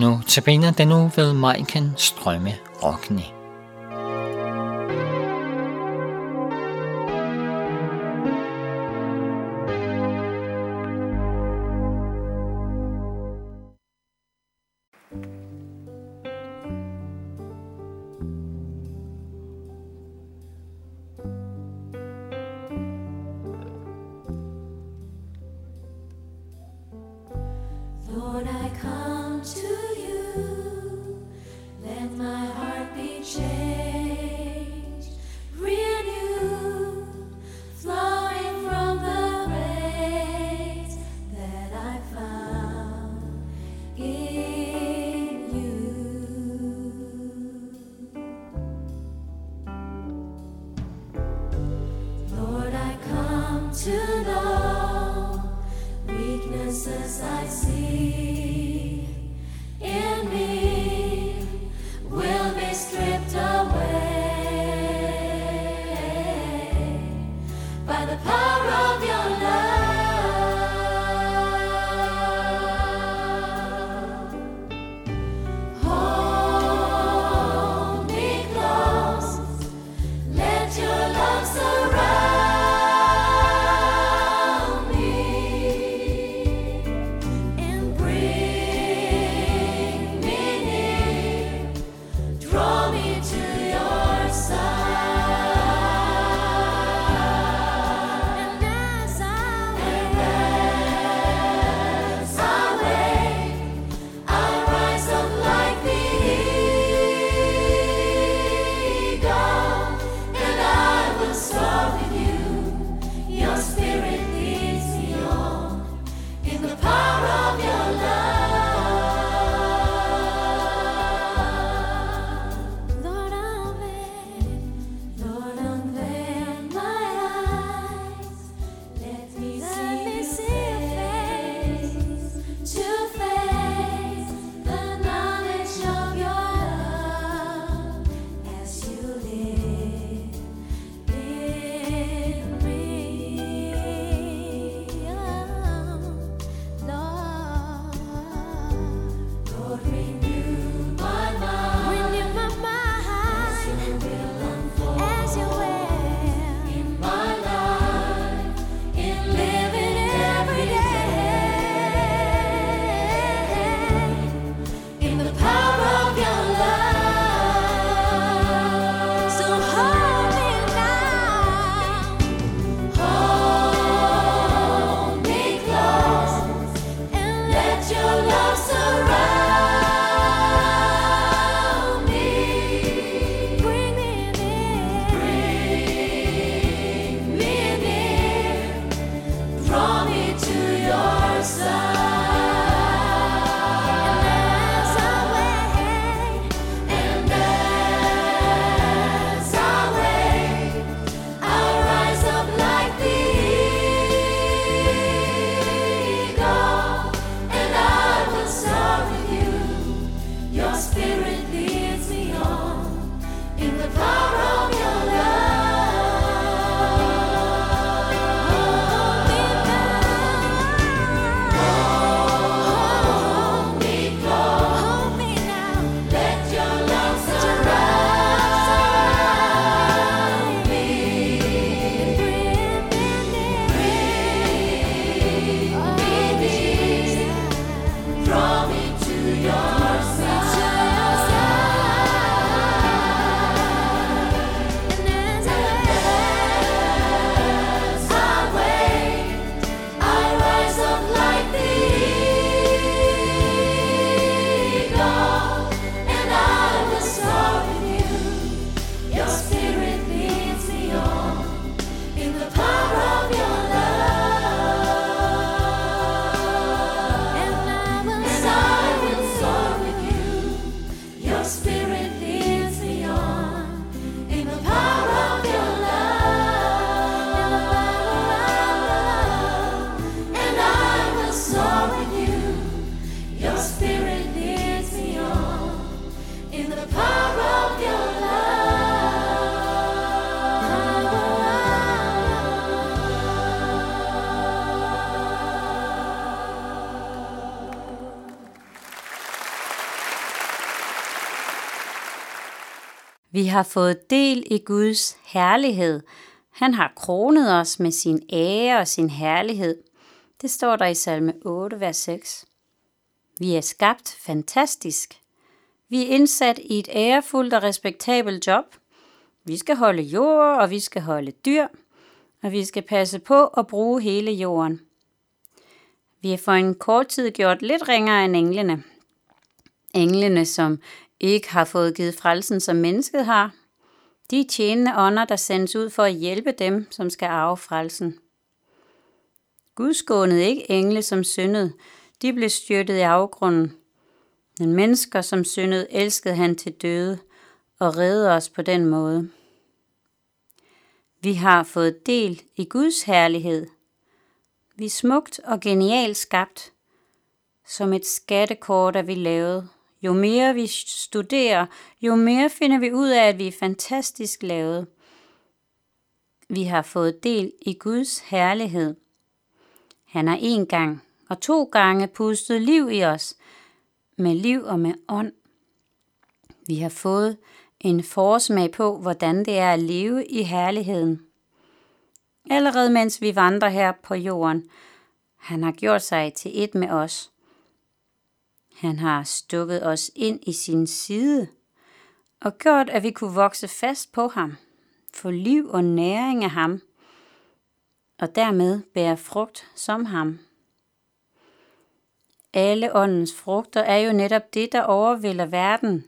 Nu tabiner den nu ved Majken Strømme Rockne. To Vi har fået del i Guds herlighed. Han har kronet os med sin ære og sin herlighed. Det står der i salme 8, vers 6. Vi er skabt fantastisk. Vi er indsat i et ærefuldt og respektabelt job. Vi skal holde jord, og vi skal holde dyr, og vi skal passe på at bruge hele jorden. Vi er for en kort tid gjort lidt ringere end englene. Englene, som ikke har fået givet frelsen, som mennesket har. De er tjenende ånder, der sendes ud for at hjælpe dem, som skal arve frelsen. Gud skånede ikke engle, som syndede. De blev styrtet i afgrunden. Men mennesker, som syndede, elskede han til døde og redde os på den måde. Vi har fået del i Guds herlighed. Vi er smukt og genialt skabt. Som et skattekort er vi lavet. Jo mere vi studerer, jo mere finder vi ud af, at vi er fantastisk lavet. Vi har fået del i Guds herlighed. Han har en gang og to gange pustet liv i os, med liv og med ånd. Vi har fået en forsmag på, hvordan det er at leve i herligheden. Allerede mens vi vandrer her på jorden, han har gjort sig til et med os. Han har stukket os ind i sin side og gjort, at vi kunne vokse fast på ham, få liv og næring af ham, og dermed bære frugt som ham. Alle åndens frugter er jo netop det, der overvælder verden.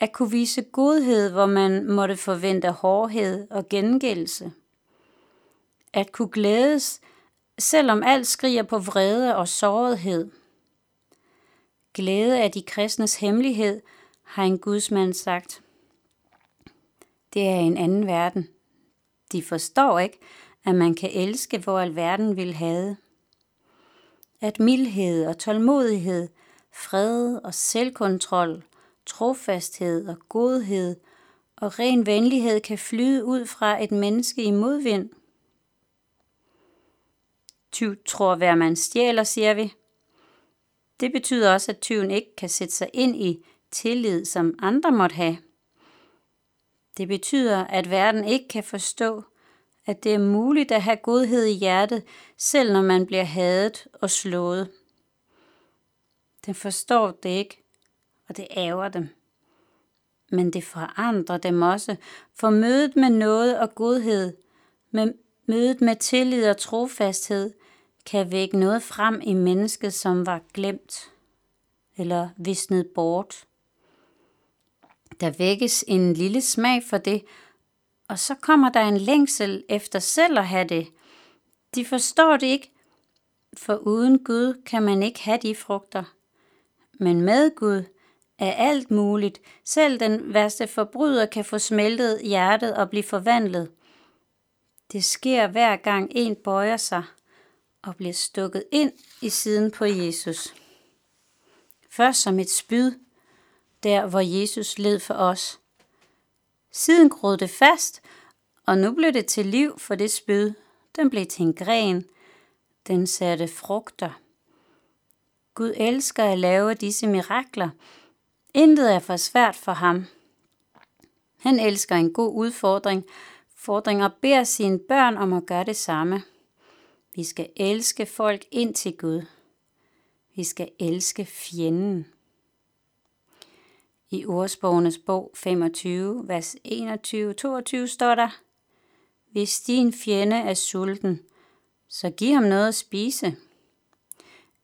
At kunne vise godhed, hvor man måtte forvente hårdhed og gengældelse. At kunne glædes, selvom alt skriger på vrede og sårethed Glæde af de kristnes hemmelighed, har en gudsmand sagt. Det er en anden verden. De forstår ikke, at man kan elske, hvor alverden vil have. At mildhed og tålmodighed, fred og selvkontrol, trofasthed og godhed og ren venlighed kan flyde ud fra et menneske i modvind. Tyv tror hver man stjæler, siger vi. Det betyder også, at tyven ikke kan sætte sig ind i tillid, som andre måtte have. Det betyder, at verden ikke kan forstå, at det er muligt at have godhed i hjertet, selv når man bliver hadet og slået. Den forstår det ikke, og det ærger dem. Men det forandrer dem også, for mødet med noget og godhed, med mødet med tillid og trofasthed, kan vække noget frem i mennesket, som var glemt eller visnet bort. Der vækkes en lille smag for det, og så kommer der en længsel efter selv at have det. De forstår det ikke, for uden Gud kan man ikke have de frugter. Men med Gud er alt muligt. Selv den værste forbryder kan få smeltet hjertet og blive forvandlet. Det sker hver gang en bøjer sig og bliver stukket ind i siden på Jesus. Først som et spyd, der hvor Jesus led for os. Siden groede det fast, og nu blev det til liv for det spyd. Den blev til en gren. Den satte frugter. Gud elsker at lave disse mirakler. Intet er for svært for ham. Han elsker en god udfordring, fordring og beder sine børn om at gøre det samme. Vi skal elske folk ind til Gud. Vi skal elske fjenden. I ordsprogenes bog 25, vers 21-22 står der, Hvis din fjende er sulten, så giv ham noget at spise.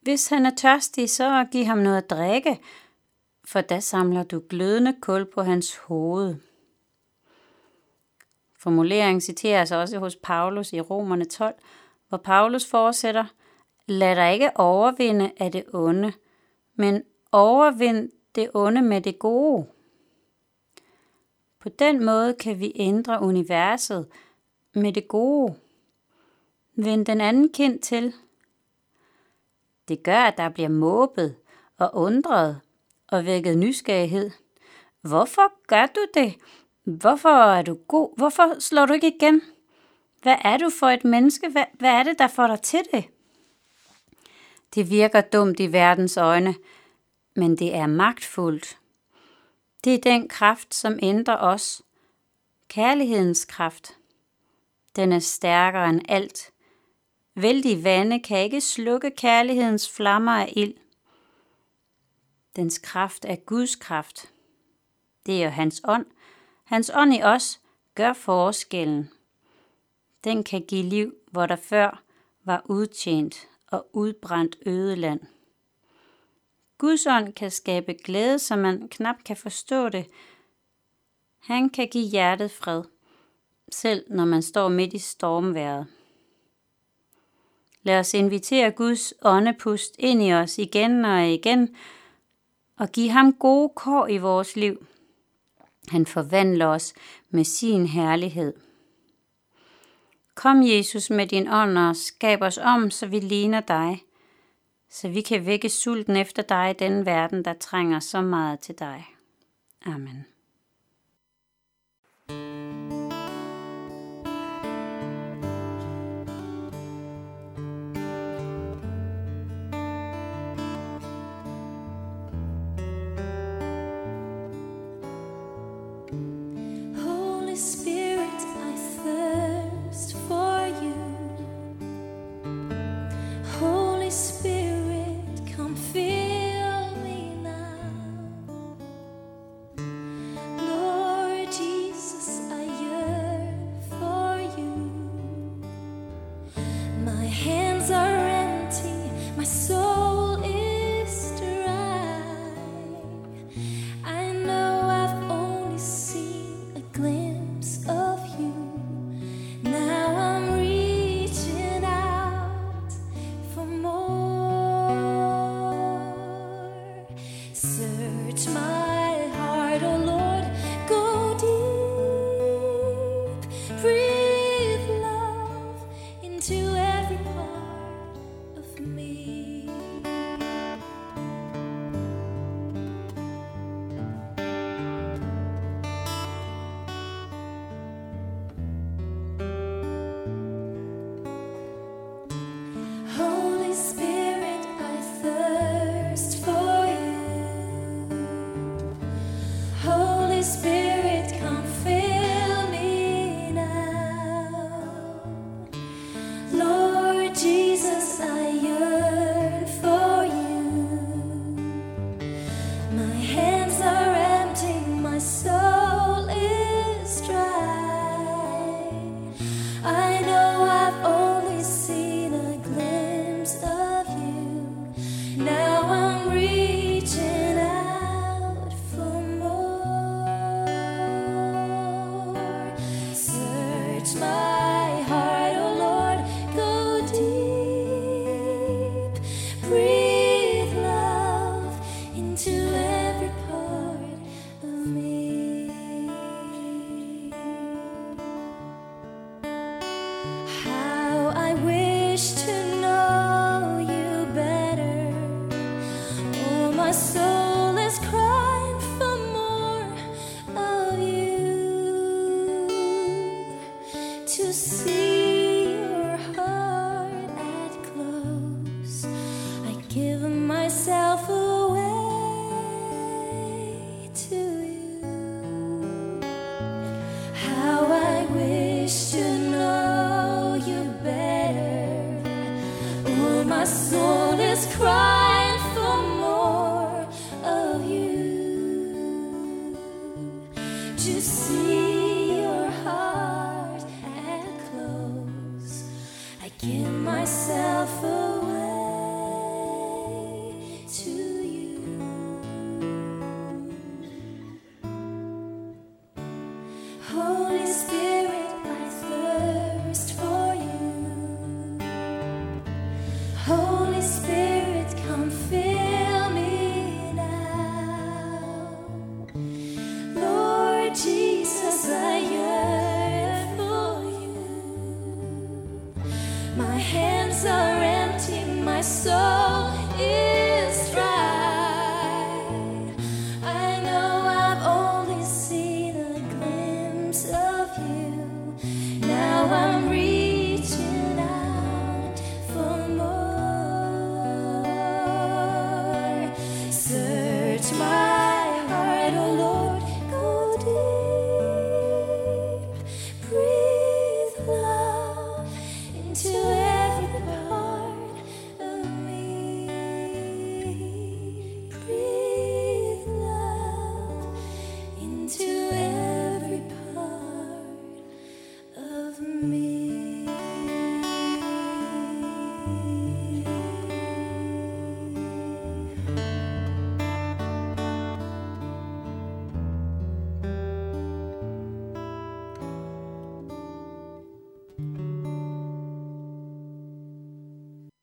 Hvis han er tørstig, så giv ham noget at drikke, for da samler du glødende kul på hans hoved. Formuleringen citeres også hos Paulus i Romerne 12, hvor Paulus fortsætter, Lad dig ikke overvinde af det onde, men overvind det onde med det gode. På den måde kan vi ændre universet med det gode. Vend den anden kind til. Det gør, at der bliver måbet og undret og vækket nysgerrighed. Hvorfor gør du det? Hvorfor er du god? Hvorfor slår du ikke igen? Hvad er du for et menneske? Hvad, hvad er det, der får dig til det? Det virker dumt i verdens øjne, men det er magtfuldt. Det er den kraft, som ændrer os. Kærlighedens kraft. Den er stærkere end alt. Vældig vande kan ikke slukke kærlighedens flammer af ild. Dens kraft er Guds kraft. Det er hans ånd. Hans ånd i os gør forskellen. Den kan give liv, hvor der før var udtjent og udbrændt ødeland. Guds ånd kan skabe glæde, så man knap kan forstå det. Han kan give hjertet fred, selv når man står midt i stormværet. Lad os invitere Guds åndepust ind i os igen og igen, og give ham gode kår i vores liv. Han forvandler os med sin herlighed. Kom, Jesus, med din ånd og skab os om, så vi ligner dig, så vi kan vække sulten efter dig i den verden, der trænger så meget til dig. Amen. I give myself away Oh.